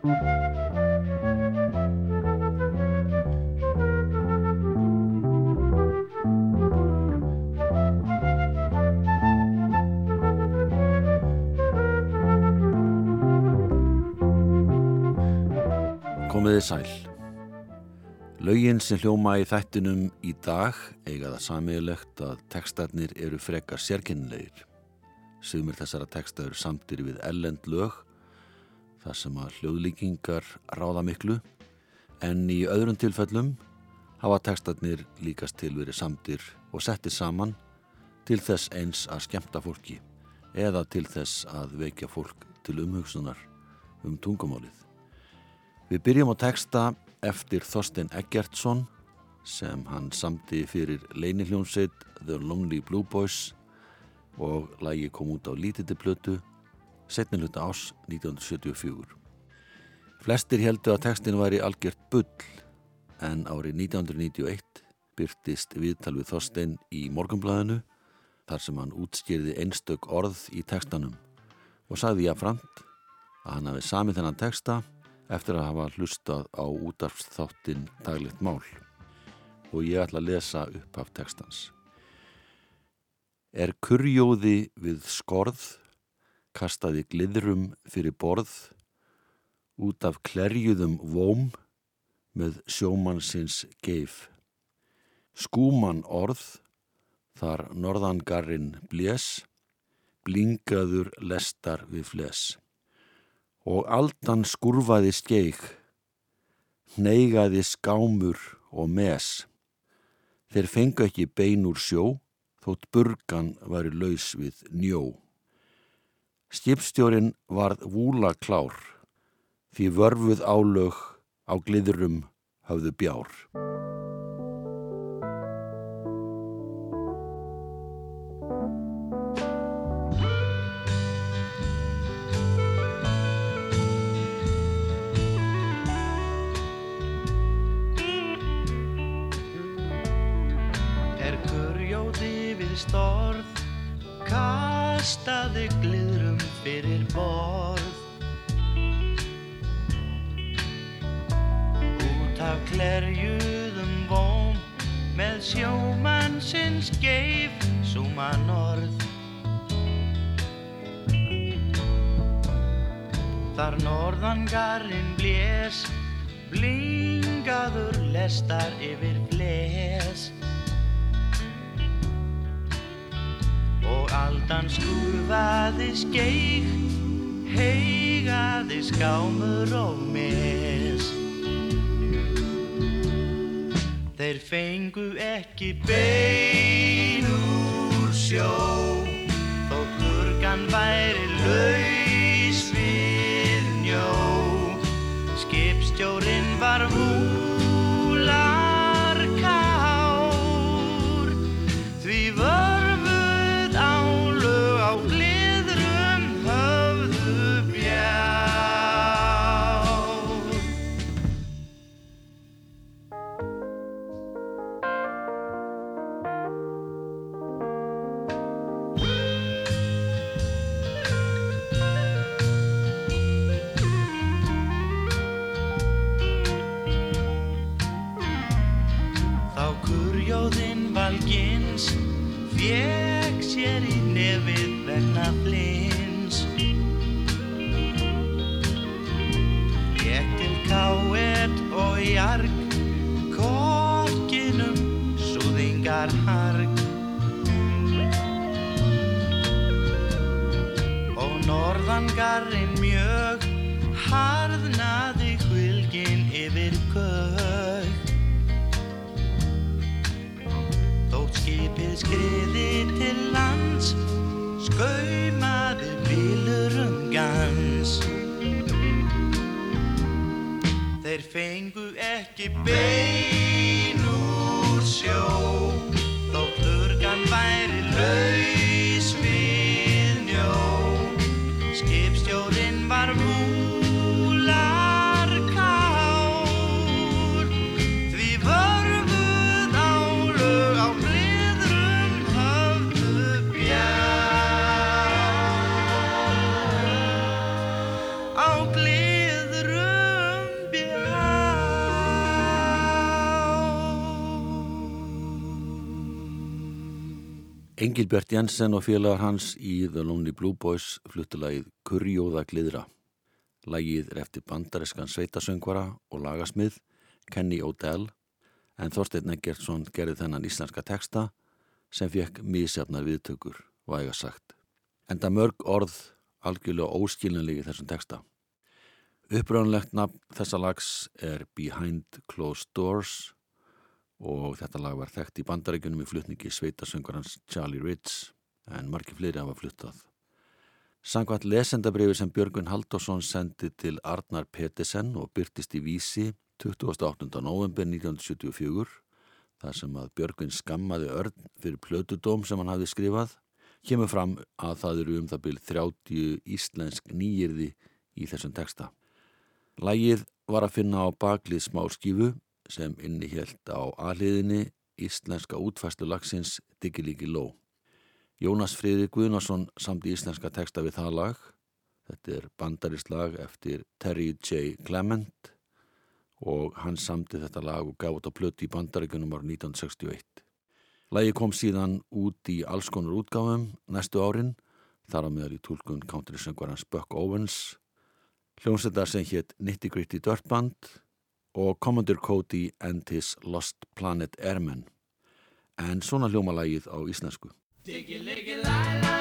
Komiði sæl. Laugin sem hljóma í þættinum í dag eiga það samiðilegt að tekstarnir eru frekar sérkennilegir. Sumir þessara teksta eru samtir við ellend lög þar sem að hljóðlíkingar ráða miklu en í öðrum tilfellum hafa tekstarnir líkast til verið samtir og settir saman til þess eins að skemta fólki eða til þess að vekja fólk til umhugsunar um tungumálið. Við byrjum á teksta eftir Þorstein Eggertsson sem hann samti fyrir leiniljónseit The Lonely Blue Boys og lægi kom út á lítiti plötu setniluta ás 1974. Flestir heldu að tekstin væri algjört bull en árið 1991 byrtist viðtal við Þorstein í morgumblæðinu þar sem hann útskýrði einstök orð í tekstanum og sagði jáframt að hann hafi samið þennan teksta eftir að hafa hlustað á útarfsþáttin daglegt mál og ég ætla að lesa upp af tekstans. Er kurjóði við skorð, kastaði gliðrum fyrir borð, út af klerjuðum vóm með sjómannsins geif. Skúman orð, þar norðangarinn blés, blingaður lestar við fles og aldan skurfaði skeik, neygaði skámur og mes. Þeir fengu ekki bein úr sjó, þótt burgan væri laus við njó. Skipstjórin varð vúla klár, því vörfuð álög á gliðurum hafðu bjár. kastaði gliðrum fyrir borð. Út af klerjuðum vóm með sjómannsins geif súman orð. Þar norðangarinn blés blingaður lestar yfir fles aldan skurfaði skeik heigaði skámur og mes. Þeir fengu ekki bein úr sjó þótt hurgan væri laus við njó. Skipstjórin var hú harðnaði hvilgin yfir kög Þótt skipið skriði til lands skaumaði vilur um gans. Þeir fengu ekki bein Engilbjörn Jensen og félagar hans í The Lonely Blue Boys fluttulægið Kurjóða glidra. Lægið er eftir bandariskan sveitasöngvara og lagasmið Kenny O'Dell en Þorstein Eggertsson gerði þennan íslenska texta sem fekk mísjafnar viðtökur, væga sagt. Enda mörg orð algjörlega óskilinlegi þessum texta. Uppröðunlegt nafn þessa lags er Behind Closed Doors og þetta lag var þekkt í bandarækjunum í flutningi sveitasöngarans Charlie Ritz en margir fleiri hafa fluttað. Sangvært lesendabrifi sem Björgun Haldásson sendi til Arnar Petesen og byrtist í vísi 28. november 1974 þar sem að Björgun skammaði örn fyrir plötudóm sem hann hafði skrifað kemur fram að það eru um það byrð 30 íslensk nýjirði í þessum texta. Lægið var að finna á baklið smálskífu sem innihjælt á aðliðinni íslenska útfæstu lagsins Digilíki Ló. Jónas Friðri Guðnarsson samti íslenska texta við það lag. Þetta er bandarist lag eftir Terry J. Clement og hann samti þetta lag og gaf þetta plöti í bandaríkunum ára 1961. Lægi kom síðan út í alls konar útgáfum næstu árin, þar á meðal í tólkun country-söngvarans Buck Owens hljómsveitar sem hétt Nitty Gritty Dirt Band og Commodore Cody and His Lost Planet Airmen. En svona hljómalagið á íslensku. Diggi, liggi, læ,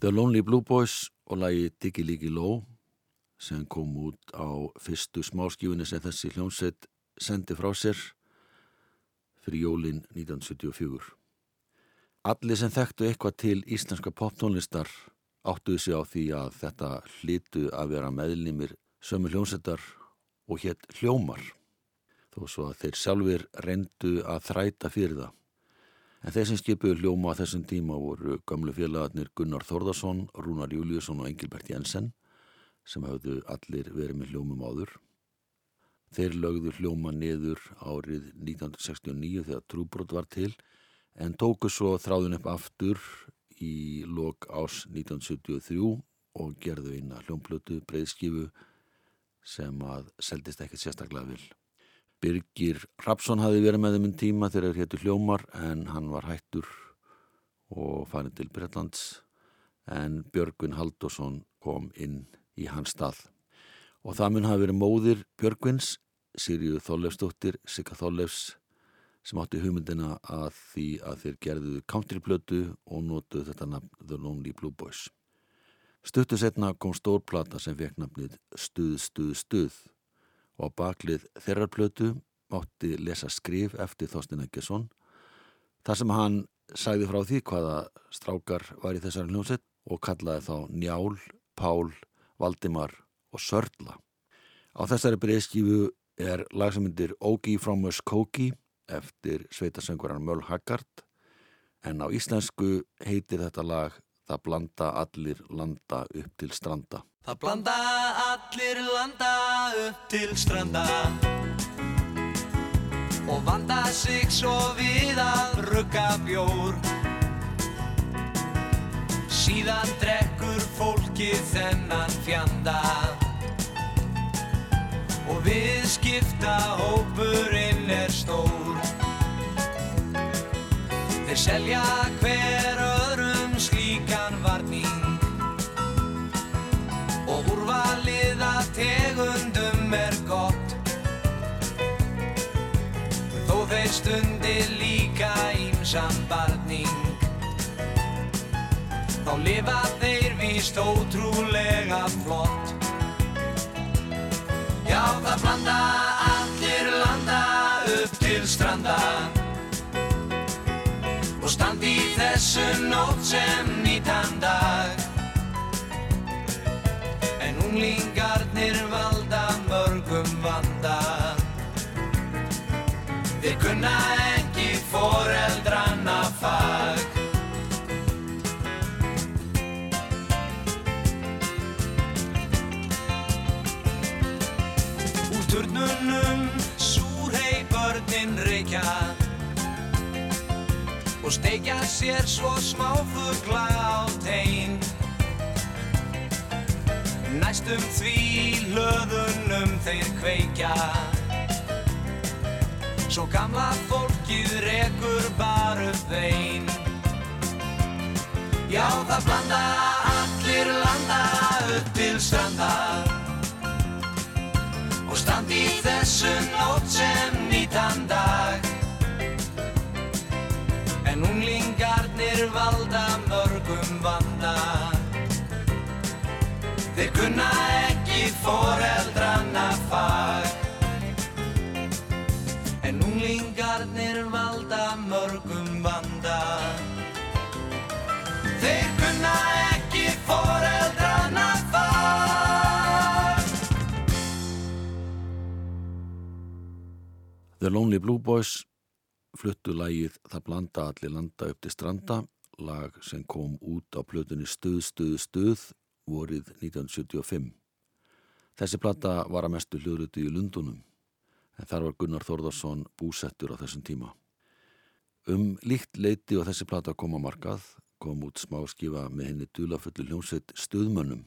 The Lonely Blue Boys og lagi Diggy Liggy Low sem kom út á fyrstu smáskífunni sem þessi hljómsveit sendi frá sér fyrir jólin 1974. Allir sem þekktu eitthvað til íslenska poptónlistar áttuðu sig á því að þetta hlitu að vera meðlimir sömu hljómsveitar og hétt hljómar þó svo að þeir sjálfur reyndu að þræta fyrir það. En þeir sem skipuðu hljóma á þessum tíma voru gamlu félagarnir Gunnar Þorðarsson, Rúnar Júliusson og Engilbert Jensen sem hafðu allir verið með hljómum áður. Þeir lögðu hljóma niður árið 1969 þegar trúbrot var til en tóku svo þráðun upp aftur í lok ás 1973 og gerðu eina hljómblötu breyðskifu sem að seldist ekkert sérstaklega vil. Birgir Rapsson hafi verið með þeim um tíma þegar þeir héttu hljómar en hann var hættur og farið til Breitlands en Björgvin Haldosson kom inn í hans stað. Og það mun hafi verið móðir Björgvins, Sirju Þóllefsdóttir, Sigga Þóllefs sem átti hugmyndina að því að þeir gerðuðu countryblötu og nótuðu þetta nafn The Lonely Blue Boys. Stuttu setna kom stórplata sem fekk nafnið Stuð, Stuð, Stuð og baklið þeirrar plötu mátti lesa skrif eftir Þorstin Eggesson þar sem hann sagði frá því hvaða strákar var í þessari hljómsett og kallaði þá Njál, Pál, Valdimar og Sörla. Á þessari breyðskífu er lagsamundir Ogi from Muskoki eftir sveitasöngvaran Möl Haggard en á íslensku heitir þetta lag Það blanda allir landa upp til stranda. Það blanda allir landa upp til stranda og vanda sig svo við að rugga bjór. Síðan drekkur fólkið þennan fjanda og við skipta hópurinn er stór. Þeir selja hver ímsan barning þá lifa þeir víst ótrúlega flott. Já, það blanda allir landa upp til stranda og standi þessu nótt sem nýtan dag. En unglingarnir valda mörgum vanda. Þeir kunna ekki foreldranna og steikja sér svo smáfugla á tegin. Næstum því hlöðunum þeir kveikja, svo gamla fólkið rekur bara þein. Já, það blanda allir landa upp til stranda og standi í þessu nótt sem nýtan dag. Unglingarnir valda mörgum vanda. Þeir kunna ekki foreldranna fag. En unglingarnir valda mörgum vanda. Þeir kunna ekki foreldranna fag. The Lonely Blue Boys fluttu lægið Það blanda allir landa upp til stranda, lag sem kom út á plötunni Stuð, Stuð, Stuð vorið 1975. Þessi plata var að mestu hljóðluti í Lundunum, en þar var Gunnar Þórðarsson búsettur á þessum tíma. Um líkt leiti og þessi plata kom á markað, kom út smá skifa með henni dulafullu hljómsveit Stuðmönnum.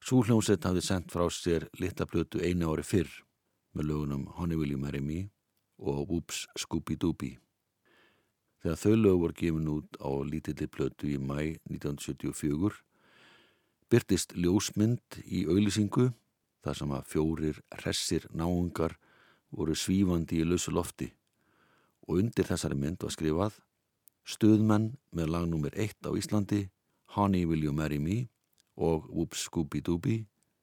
Sú hljómsveit hafði sendt frá sér litla plötu einu ári fyrr með lögunum Honey Will You Marry Me og Whoops Scooby Dooby. Þegar þau lög voru gefin út á lítilli plötu í mæ 1974 byrtist ljósmynd í auðlýsingu þar sem að fjórir hressir náungar voru svífandi í lausu lofti og undir þessari mynd var skrifað Stuðmenn með lagnúmer 1 á Íslandi Honey Will You Marry Me og Whoops Scooby Dooby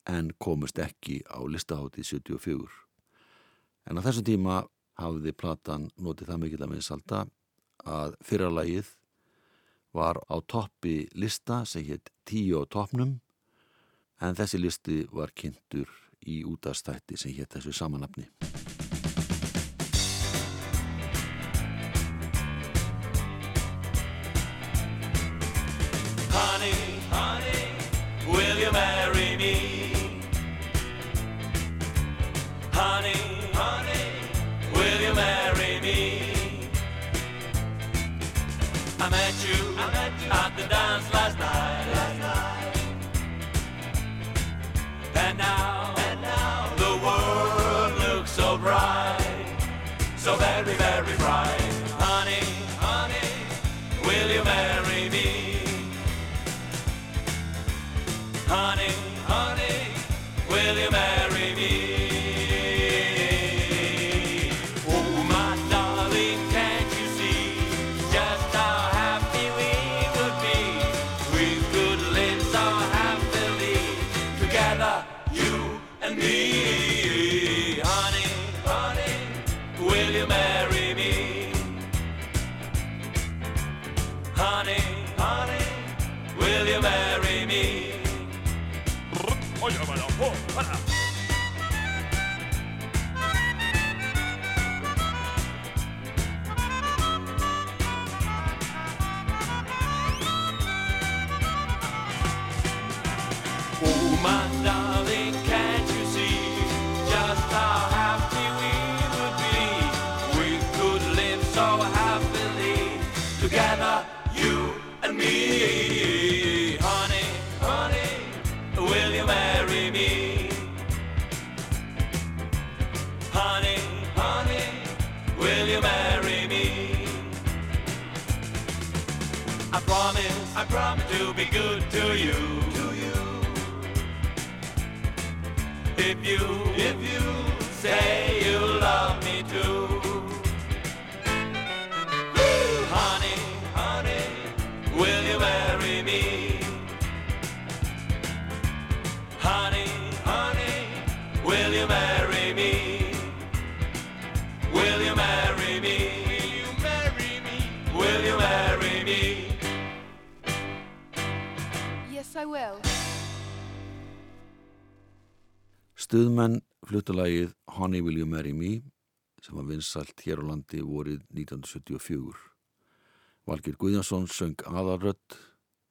en komust ekki á listaháttið 74. En á þessum tíma hafði platan notið það mikill að minnsalda að fyrralagið var á toppi lista sem hétt tíu á toppnum en þessi listi var kynntur í útastætti sem hétt þessu samanapni. If you, if you say you Stuðmenn flutulagið Honey Will You Marry Me sem var vinsalt hér á landi vorið 1974. Valgir Guðjansson söng aðarrödd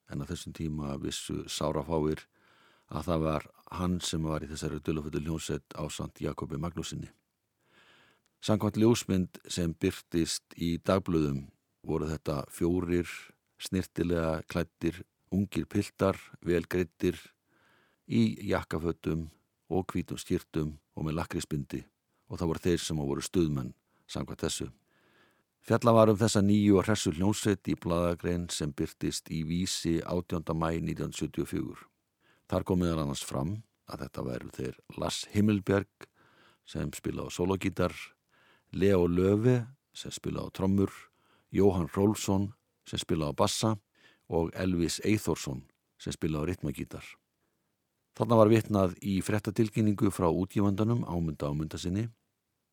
en að þessum tíma vissu sárafáir að það var hann sem var í þessari döluföldu hljónsett á Sant Jakobi Magnúsinni. Sankvæmt ljósmynd sem byrtist í dagblöðum voru þetta fjórir snirtilega klættir ungir piltar, velgreittir í jakkafötum og hvítum skýrtum og með lakrisbindi og það voru þeir sem voru stuðmenn samkvæmt þessu. Fjalla var um þessa nýju og hressu hljónsett í bladagrein sem byrtist í vísi 18. mæ 1974. Þar kom meðal annars fram að þetta væru þeir Lass Himmelberg sem spila á sologítar, Leo Löfi sem spila á trommur, Jóhann Rólfsson sem spila á bassa og Elvis Eithórsson sem spila á ritmagítar. Þarna var vitnað í frettatilkynningu frá útgífandanum ámynda ámynda sinni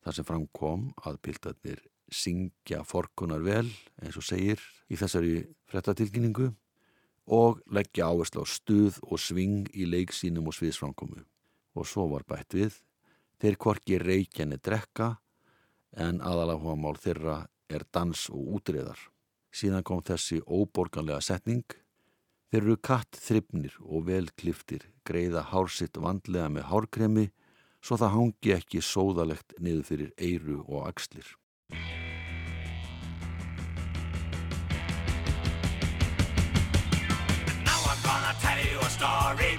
þar sem framkom að piltarnir syngja forkunar vel eins og segir í þessari frettatilkynningu og leggja áherslu á stuð og sving í leiksínum og sviðsframkomu. Og svo var bætt við, þeir hvorki reykjani drekka en aðalega mál þeirra er dans og útreðar. Síðan kom þessi óborganlega setning, þeir eru katt þryfnir og vel kliftir, greiða hársitt vandlega með hárkremi svo það hangi ekki sóðalegt niður fyrir eyru og axlir. Now I'm gonna tell you a story.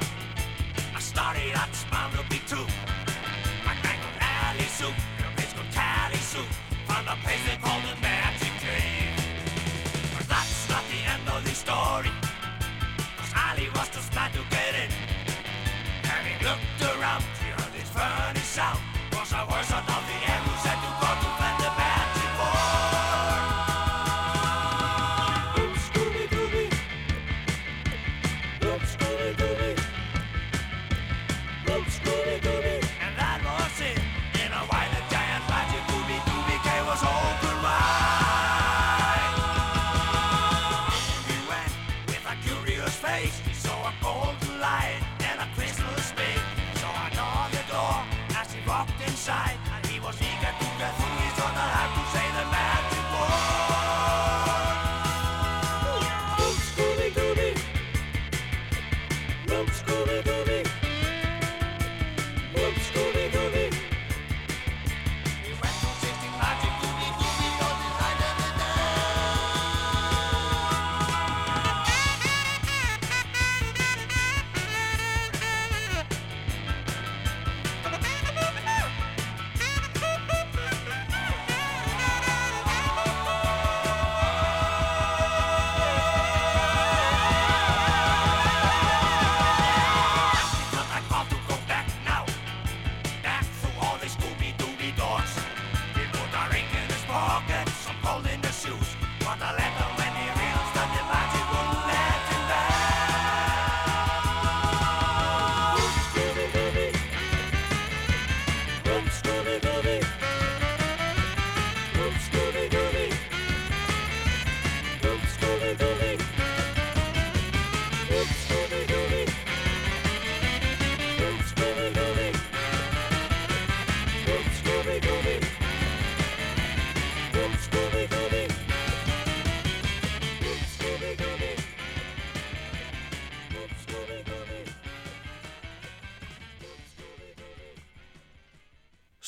A story that's bound to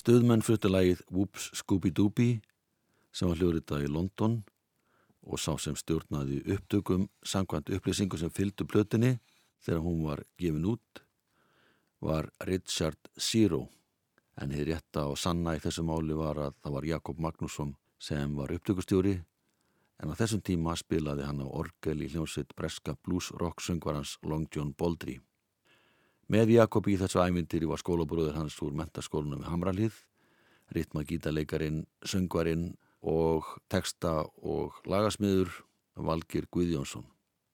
Stöðmenn fluttu lagið Whoops Scooby Dooby sem var hljóðrita í London og sá sem stjórnaði upptökum samkvæmt upplýsingu sem fylgdu plötinni þegar hún var gefin út var Richard Zero en hér rétta og sanna í þessu máli var að það var Jakob Magnússon sem var upptökustjóri en á þessum tíma spilaði hann á orgel í hljómsveit breska blues rock söngvarans Long John Baldry. Með Jakob í þessu ævindir var skólabröður hans úr mentaskólunum við Hamralið, ritmagítaleikarin, söngvarinn og texta og lagasmiður Valgir Guðjónsson.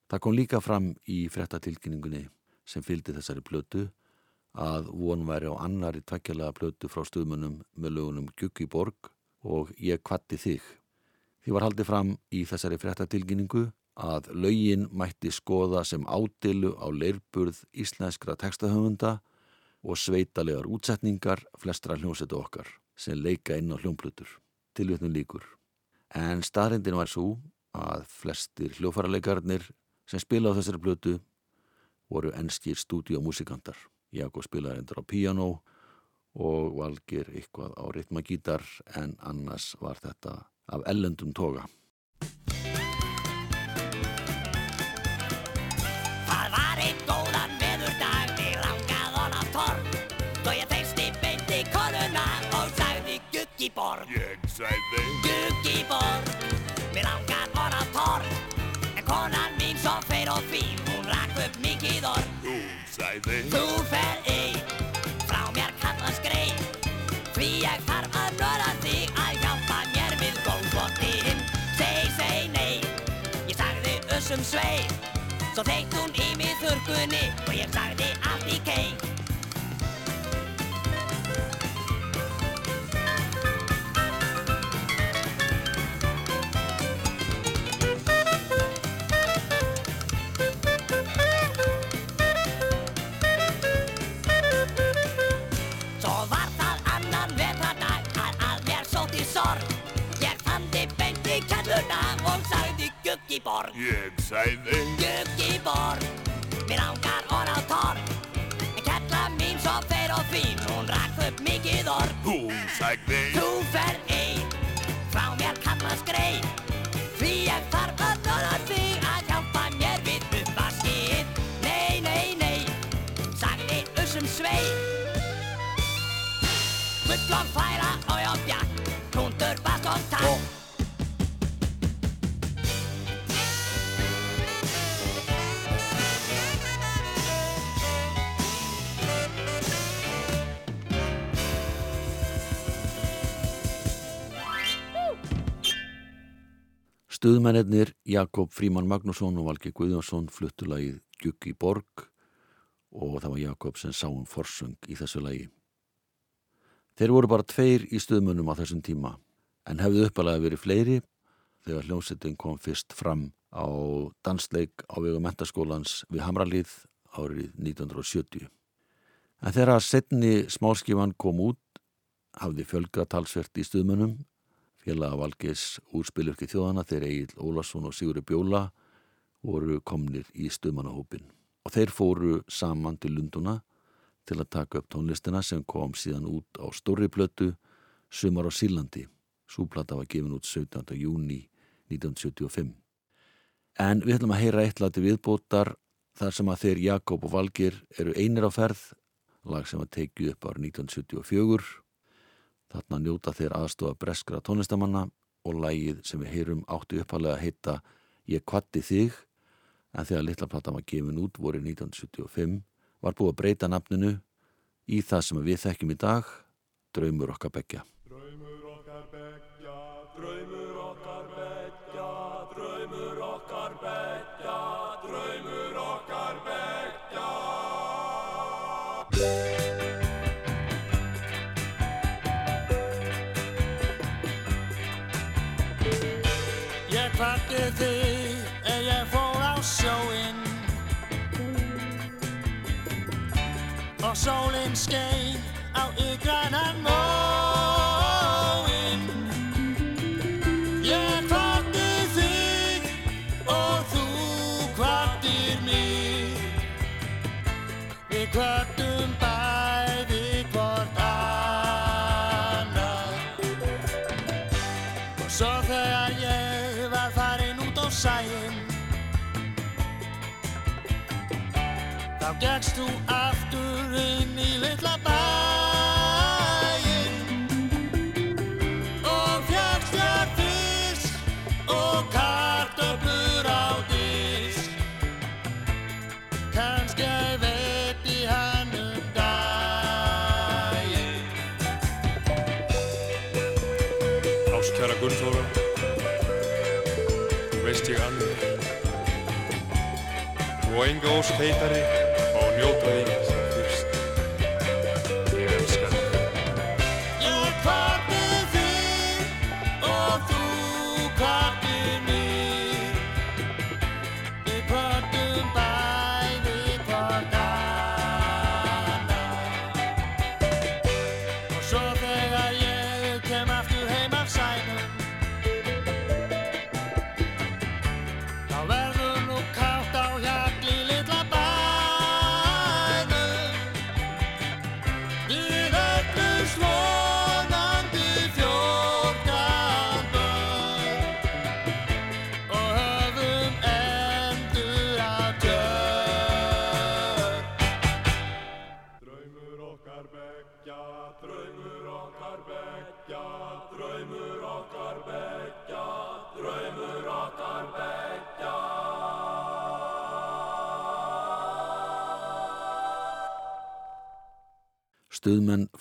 Það kom líka fram í frettatilkynningunni sem fylgdi þessari plötu að von væri á annari tvekkjalega plötu frá stuðmunum með lögunum Gjuggi Borg og Ég kvatti þig. Því var haldið fram í þessari frettatilkynningu að lögin mætti skoða sem ádilu á leirburð íslenskra textahöfunda og sveitalegar útsetningar flestra hljómsetu okkar sem leika inn á hljómplutur, tilvitnum líkur. En staðrindin var svo að flestir hljófaralegarnir sem spila á þessari plötu voru ennskýr stúdíómusikantar. Jakob spilaði endur á piano og valgir eitthvað á ritmagítar en annars var þetta af ellendum toga. Guggiborg Ég sagði Guggiborg, mig langað hon á torg En konan mín svo feir og fín, hún rakk upp mikið orð Hún sagði Þú fer ei, frá mér kallast grei Því ég þarf að nöra þig að hjálpa mér við góðbóttin Seg, seg, nei, ég sagði össum svei Svo þeitt hún í mig þurrkunni og ég sagði allt í kei Guggiborg Ég sagði. Guggiborg, mér ángar orð á torg. En kella mín svo feir og fín, hún rakk upp mikið orð. Hún sagði. Þú fer ein, frá mér kallast grei Því ég þarf að nöra þig að hjálpa mér við uppvaskið Nei, nei, nei, sagði Ussum svei. Gullon færa og ég bjakk, hrúndur bast og takk Stuðmennir Jakob Fríman Magnússon og Valgi Guðjónsson fluttu lagið Gjuggi Borg og það var Jakob sem sá um forsöng í þessu lagi. Þeir voru bara tveir í stuðmönnum á þessum tíma en hefðu uppalega verið fleiri þegar hljómsettin kom fyrst fram á dansleik á vegu mentaskólans við Hamralið árið 1970. En þegar setni smáskifan kom út hafði fjölga talsvert í stuðmönnum félaga Valgeis úrspilurki þjóðana þeir Egil Ólason og Sigurði Bjóla voru komnir í stuðmannahópin og þeir fóru saman til Lunduna til að taka upp tónlistina sem kom síðan út á Stóri Plötu Sumar á Sílandi Súplata var gefin út 17. júni 1975 En við ætlum að heyra eitt lati viðbótar þar sem að þeir Jakob og Valgir eru einir á ferð lag sem var tekið upp árið 1974 Þarna njóta þeir aðstofa breskra tónlistamanna og lægið sem við heyrum áttu uppalega að heita Ég kvatti þig en þegar litla platan var gefin út voru 1975 var búið að breyta nafninu í það sem við þekkjum í dag Draumur okkar begja. og sólinn skein á ykranan móin. Ég kvarti þig og þú kvartir mér. Við kvartum bæði hvort annar. Og svo þegar ég var farin út á sæin, þá gegst þú að inn í litla bæinn. Og fjallst þér fisk og kartöflur á disk. Kannski veit í hann um daginn Ástkjara Gunnþóra. Þú veist ég annir Og enga ósk heitari og njóta þín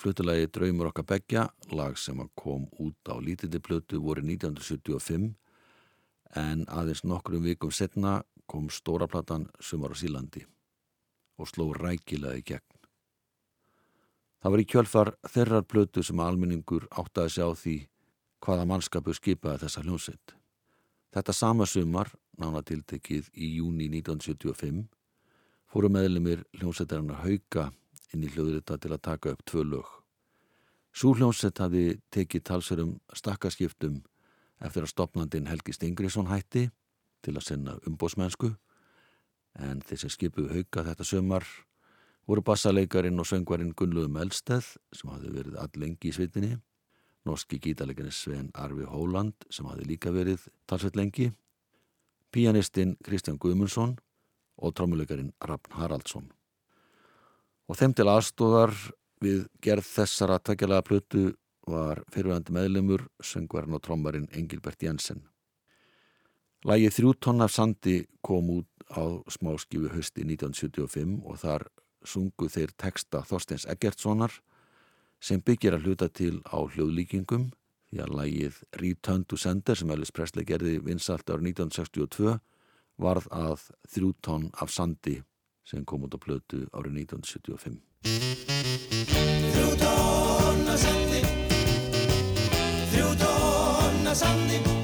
flutulagi Draumur okkar beggja, lag sem kom út á lítildi plötu voru 1975 en aðeins nokkrum vikum setna kom stóraplatan Sumar á Sílandi og sló rækilega í gegn. Það var í kjölfar þeirrar plötu sem almenningur átti að sjá því hvaða mannskapu skipaði þessa hljómsveit. Þetta sama sumar, nánatiltekið í júni 1975, fóru meðlumir hljómsveitarinnar hauka inn í hljóðrita til að taka upp tvö lög. Sú hljómsveit hafi tekið talsverum stakkaskiptum eftir að stopnandin Helgi Stingriðsson hætti til að sinna umbósmennsku en þeir sem skipuðu hauka þetta sömar voru bassaleikarin og söngvarinn Gunnlaugur Melsteð sem hafði verið allengi í svitinni, norski gítalegarinn Sven Arvi Hóland sem hafði líka verið talsveit lengi, pianistinn Kristján Guðmundsson og trómuleikarin Rafn Haraldsson. Og þeim til aðstóðar við gerð þessara takkjalega plötu var fyrirvændi meðlemur söngvarinn og trommarinn Engilbert Jensen. Lægið þrjú tonn af sandi kom út á smáskifu hösti 1975 og þar sungu þeir texta Þorsteins Eggertssonar sem byggir að hluta til á hljóðlíkingum því að lægið Return to Sender sem Elvis Presley gerði vinsalt árið 1962 varð að þrjú tonn af sandi sem kom út á plötu árið 1975. Þrjú tonna sandi Þrjú tonna sandi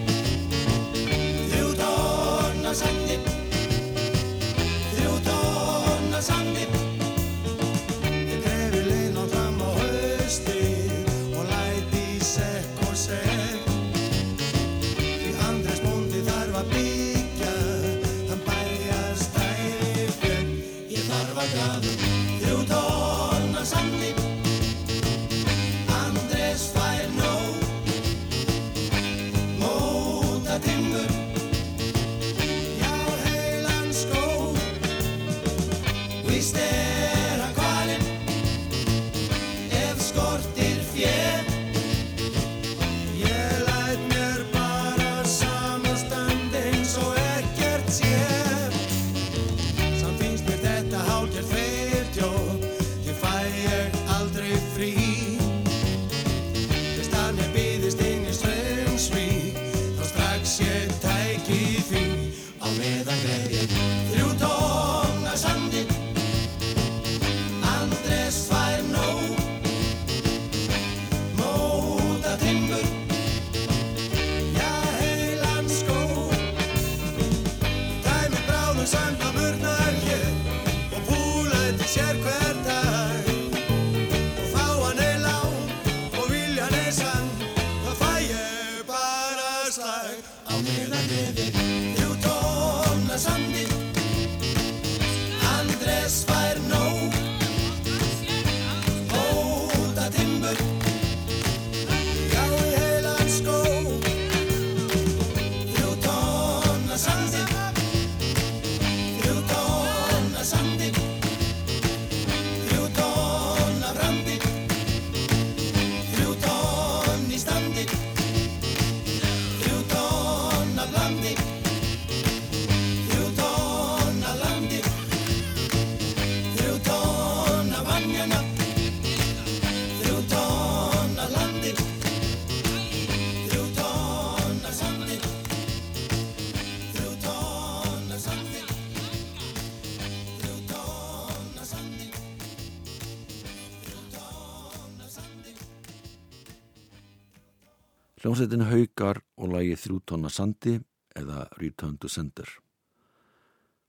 Hljómsveitin Haukar og lagi þrjú tonna sandi eða Return to Sender.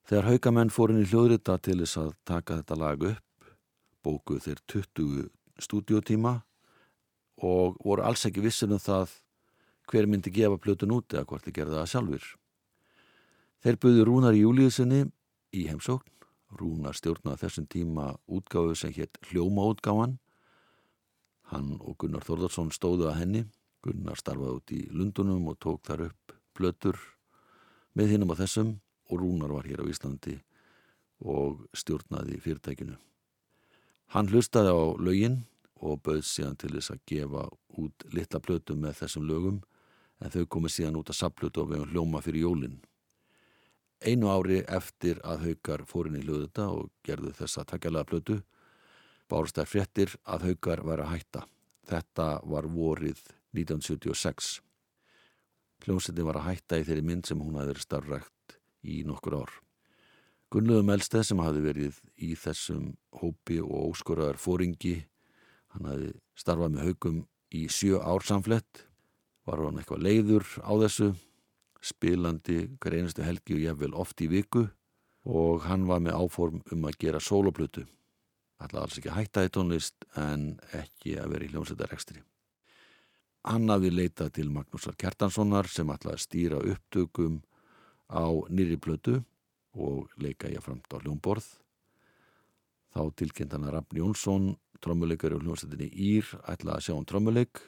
Þegar haukamenn fór inn í hljóðrita til þess að taka þetta lag upp, bókuð þeir 20 stúdiotíma og voru alls ekki vissir um það hver myndi gefa plötun út eða hvort þið gerði það sjálfur. Þeir buðu Rúnar Júliusinni í heimsókn. Rúnar stjórnaði þessum tíma útgáðu sem hétt Hljómaútgáðan. Hann og Gunnar Þórðarsson stóðu að henni. Gunnar starfaði út í Lundunum og tók þar upp plötur með hinnum á þessum og Rúnar var hér á Íslandi og stjórnaði fyrirtækinu. Hann hlustaði á lögin og bauð síðan til þess að gefa út litla plötu með þessum lögum en þau komið síðan út að sapplötu og vegum hljóma fyrir jólinn. Einu ári eftir að haukar fórin í hljóðuta og gerðu þessa takkjalega plötu bárst þær fréttir að haukar væri að hætta. Þetta var vorið 1976. Hljómsettin var að hætta í þeirri mynd sem hún hafi verið starfrækt í nokkur ár. Gunnlaugur Melsteð sem hafi verið í þessum hópi og óskoraðar fóringi, hann hafi starfað með haukum í sjö ár samflett, var hann eitthvað leiður á þessu, spilandi hver einustu helgi og jafnvel oft í viku og hann var með áform um að gera sóloplutu. Alltaf alls ekki að hætta í tónlist en ekki að vera í hljómsættarekstri. Hann hafði leitað til Magnúsar Kjartanssonar sem ætlaði að stýra upptökum á nýri plötu og leika ég framt á hljómborð. Þá tilkynnt hann að Rafn Jónsson, trommuleikari og hljómsættinni Ír, ætlaði að sjá um trommuleik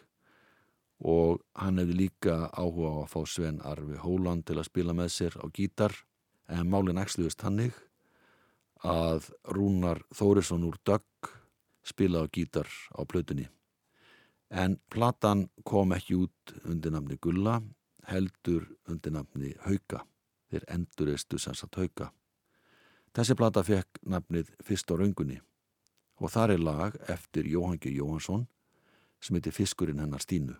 og hann hefði líka áhuga á að fá Sven Arvi Hóland til að spila með sér á gítar en málinn ægsluðist hannig að Rúnar Þórisson úr Dögg spila á gítar á plötunni. En platan kom ekki út undir namni Gulla, heldur undir namni Hauka. Þeir enduristu sannsagt Hauka. Þessi plata fekk nafnið Fyrst á raungunni og þar er lag eftir Jóhangi Jóhansson sem heitir Fiskurinn hennar Stínu.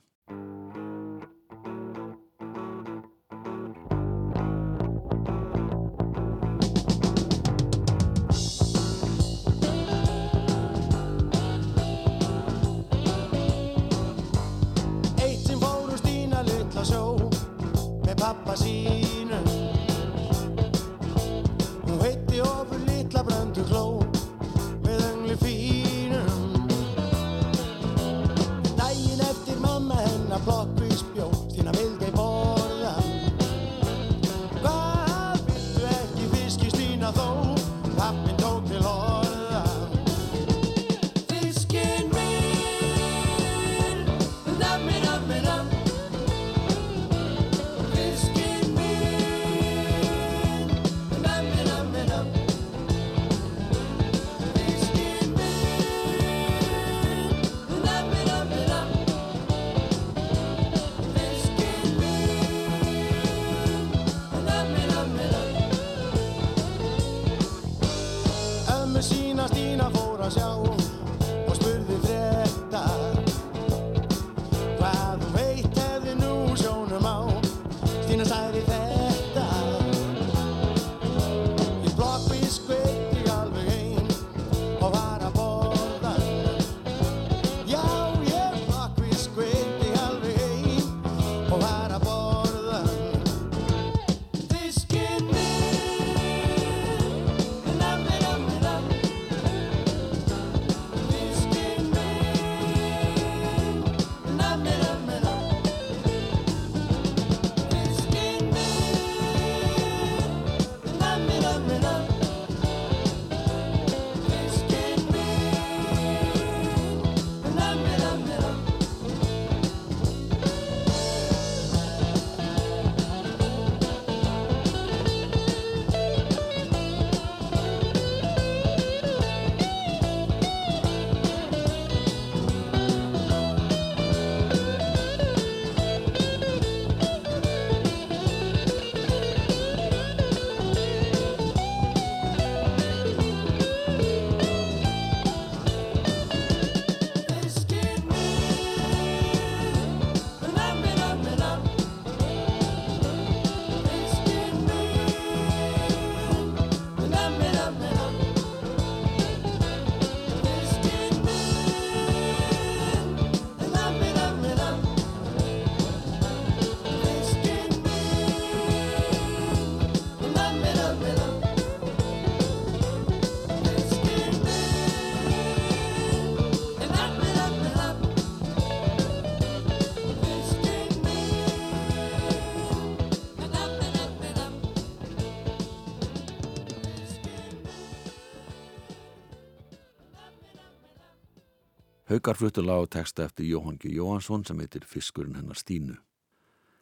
Haukar fluttu lag og texta eftir Jóhann G. Jóhansson sem heitir Fiskurinn hennar Stínu.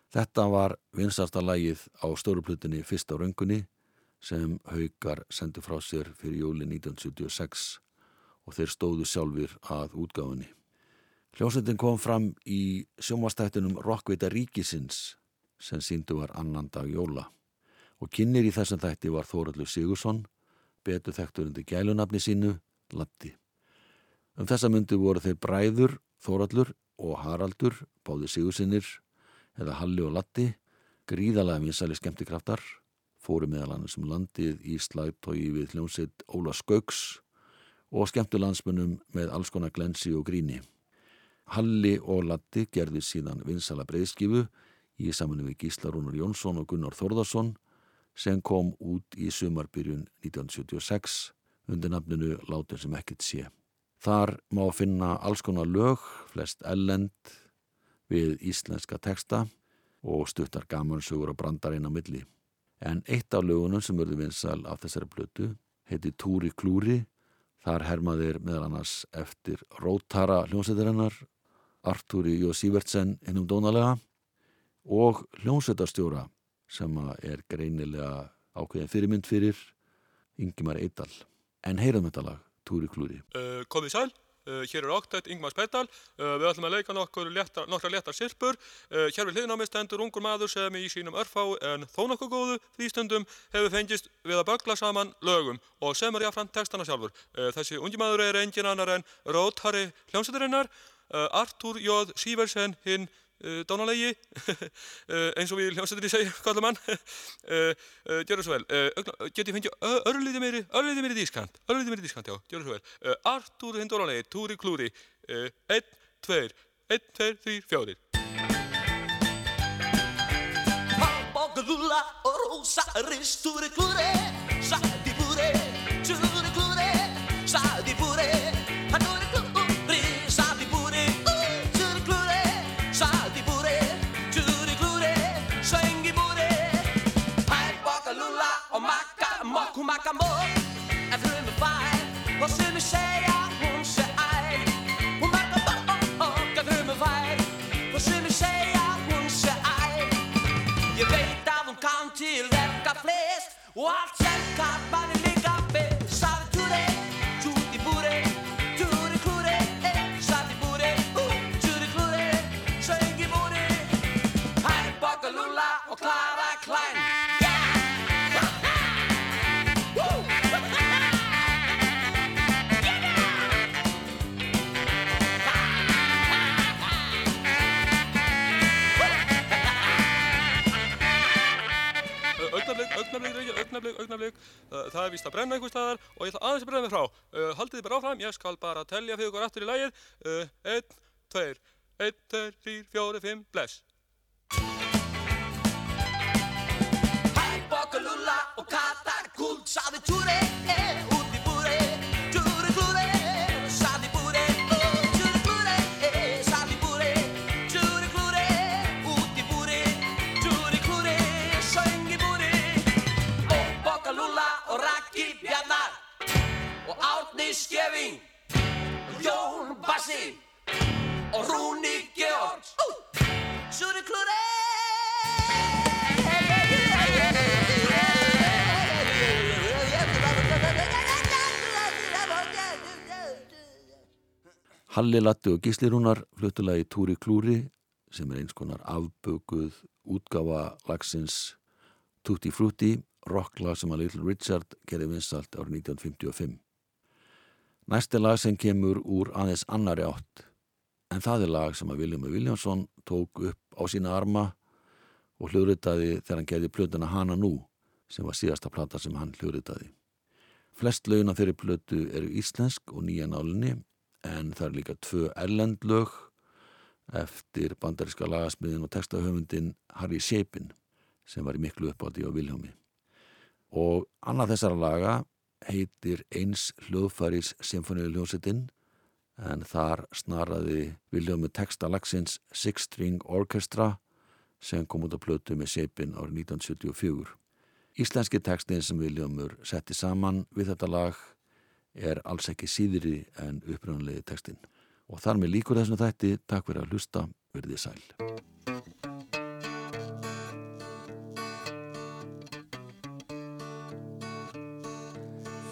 Þetta var vinsasta lagið á stóruplutinni fyrst á röngunni sem Haukar sendi frá sér fyrir júli 1976 og þeir stóðu sjálfur að útgáfinni. Hljómsveitin kom fram í sjómastættunum Rockveita Ríkisins sem síndu var annan dag jóla og kynir í þessum þætti var Þóraldur Sigursson, betur þekktur undir gælunafni sínu, Latti. Um þessa myndi voru þeir bræður, Þóraldur og Haraldur, báði Sigursinnir, eða Halli og Latti, gríðalega vinsæli skemmtikraftar, fóru meðal annars um landið í slagtói við hljómsveit Óla Skauks og skemmtu landsmunum með alls konar glensi og gríni. Halli og Latti gerði síðan vinsala breyðskifu í samanum við Gísla Rúnar Jónsson og Gunnar Þórðarsson sem kom út í sumarbyrjun 1976 undir nafninu Látur sem ekkert sé. Þar má finna alls konar lög, flest ellend við íslenska teksta og stuttar gamansögur og brandarinn á milli. En eitt af lögunum sem verður vinsal af þessari blötu heiti Túri Klúri. Þar hermaðir meðal annars eftir Rótara hljómsveitarinnar, Artúri Jó Sývertsen innum dónalega og hljómsveitarstjóra sem er greinilega ákveðin fyrirmynd fyrir Ingimar Eidal. En heyrum þetta lag, Túri Klúri. Uh, komið sæl, uh, hér er Oktætt Ingmar Speddal, uh, við ætlum að leika nokkur léttar, nokkra léttar sirpur. Hér við mig stendur ungur maður sem í sínum örfá en þó nokkuð góðu frístundum hefur fengist við að bögla saman lögum og sem er jáfnframt textana sjálfur. Þessi ungi maður er engin annar en Róthari hljómsættarinnar, uh, Artúr Jóð Sýversen hinn dánalegi. Uh, eins og við hljómsveitinni segja uh, uh, gjör það svo vel. Uh, ögna- get ég fengið örlítið meiri örlítið meiri dískant örlítið meiri dískant, já, gjör það svo vel. Uh, Artúr hinn dánalegi, Túri Klúri. Einn, tveir, einn, tveir, þrýr, fjórir. Boccolula o rosa risture clure sa di moccu macca mo e frume fai o se mi sei a un se ai. Un macca mo che frume fai o se mi sei a un se ai. Ég veit að hún kann til verka flest og allt sem kann augnablik, augnablik, augnablik. Uh, það er víst að brenna einhver staðar og ég ætla aðeins að brenna mig frá. Uh, haldið þið bara áfram, ég skal bara telja fyrir ykkur aftur í lægið uh, einn, tveir, einn, tveir, þrýr, fjóri, fimm, bless. Hæ, Bokka Lúla og Kata Kúl Saði túri, Bassi Og Rúni Georgs Túri klúri Halli Latti og Gísli Rúnar fluttulagi Túri Klúri sem er eins konar afbökuð útgáfa lagsins Tutti Frutti, rocklag sem að Little Richard gerði vinsalt árið 1955. Næsti lag sem kemur úr aðeins annari átt en það er lag sem að Viljum Viljánsson tók upp á sína arma og hljóðritaði þegar hann gerði plötuna Hana Nú sem var síðasta plata sem hann hljóðritaði. Flest lögin af þeirri plötu eru íslensk og nýja nálinni en það er líka tvö erlend lög eftir bandaríska lagasmiðin og textahöfundin Harry Shapin sem var í miklu uppátti á Viljámi. Og annað þessara laga heitir eins hljóðfæris symfóniðu hljóðsettinn en þar snaraði Viljámi textalagsins Six String Orchestra sem kom út á plötu með Shapin árið 1974. Íslenski textin sem Viljámur setti saman við þetta lag er alls ekki síðri en uppröðanlegi textin Og þar með líkur þessum þætti, takk fyrir að hlusta, verðið sæl.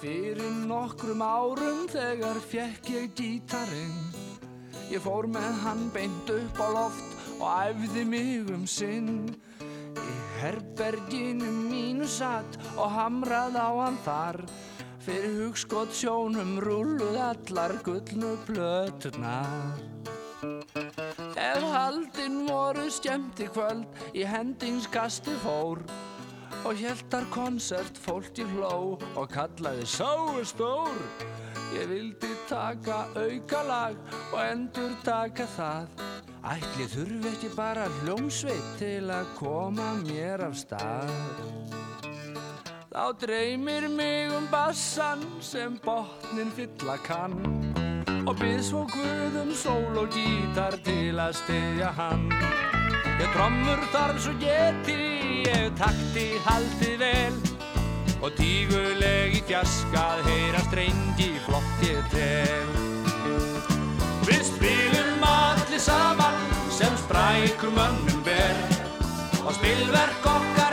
Fyrir nokkrum árum þegar fekk ég gítarinn Ég fór með hann beint upp á loft og æfði mig um sinn. Í herberginu mínu satt og hamrað á hann þar. Fyrir hugskot sjónum rúluð allar gullnu plöturnar. Ef haldinn voru skemmti kvöld í hendingskasti fór og hjæltar konsert fólk í hló og kallaði Sáu stór. Ég vildi taka aukalag og endur taka það. Ætli þurfi ekki bara hljómsveit til að koma mér af stað? Þá dreymir mig um bassan sem botnin fylla kann og byrð svo guðum sól og gítar til að styðja hann. Ég trommur þarf svo geti, ég takti haldið vel og tíguleg í fjaskað heyra strengi flott ég tel. Við spilum allir saman sem sprækum mönnum ber og spilverk okkar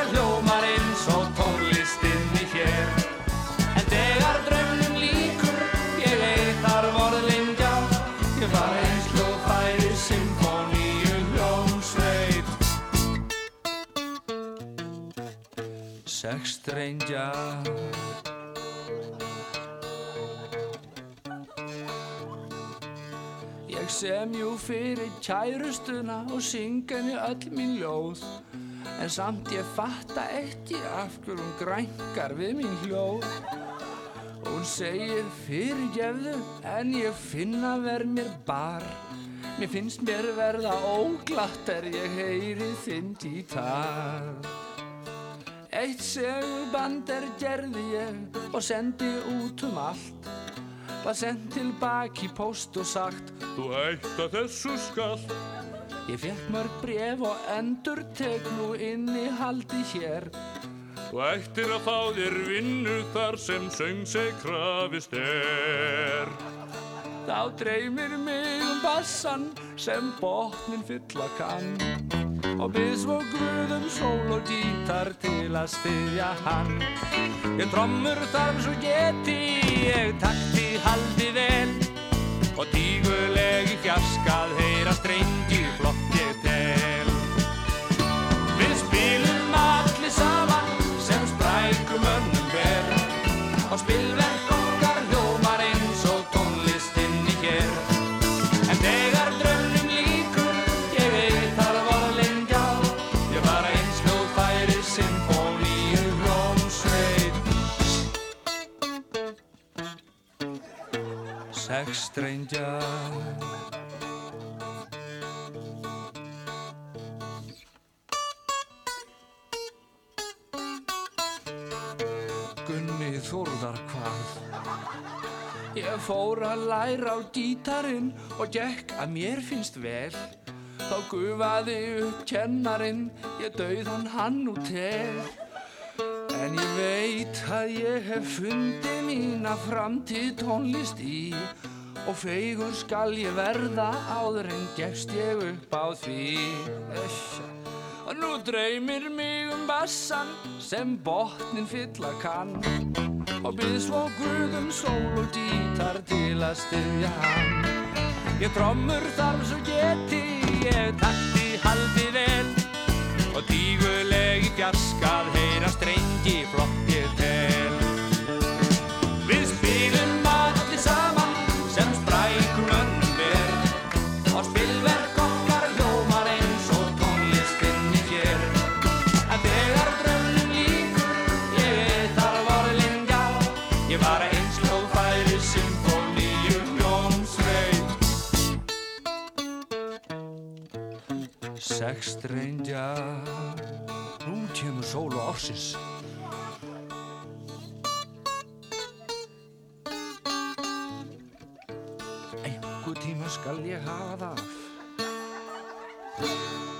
Sex strengja Ég sem jú fyrir kærustuna og syng henni öll mín ljóð. En samt ég fatta ekki af hverjum grænkar við mín hljóð. Hún segir fyrirgefðu en ég finna verð mér bar. Mér finnst mér verða óglatt er ég heyri þinn gítar Eitt segurband er gerði ég og sendi út um allt. Var sendt tilbaki post og sagt Þú hætta þessu skall. Ég fekk mörg bref og endur tek nú inn í haldi hér. Þú ættir að fá þér vinnu þar sem söng seg krafist er. Þá dreymir mig um bassan sem botnin fylla kann og byrð svo guðum sól og gítar til að styðja hann. Ég trommur þarf svo geti, ég takti haldi vel. Og tíguleg í fjaskað heyra strengi Strengja Gunni Þórðar hvað Ég fór að læra á gítarinn og gekk að mér finnst vel. Þá gufaði upp kennarinn, ég dauð hann út tel En ég veit að ég hef fundið mína framtíð tónlist í Og feigur skal ég verða áður en gefst ég upp á því. Össja. Og nú dreymir mig um bassan sem botnin fylla kann. Og byrð svo guðum sól og gítar til að styðja hann. Ég trommur þarf svo geti, ég takti haldi vel. Og tíguleg í fjarskað heyra strengi flott Sex strengja Nú kemur sól og ársins. Einhver tíma skal ég hafa. það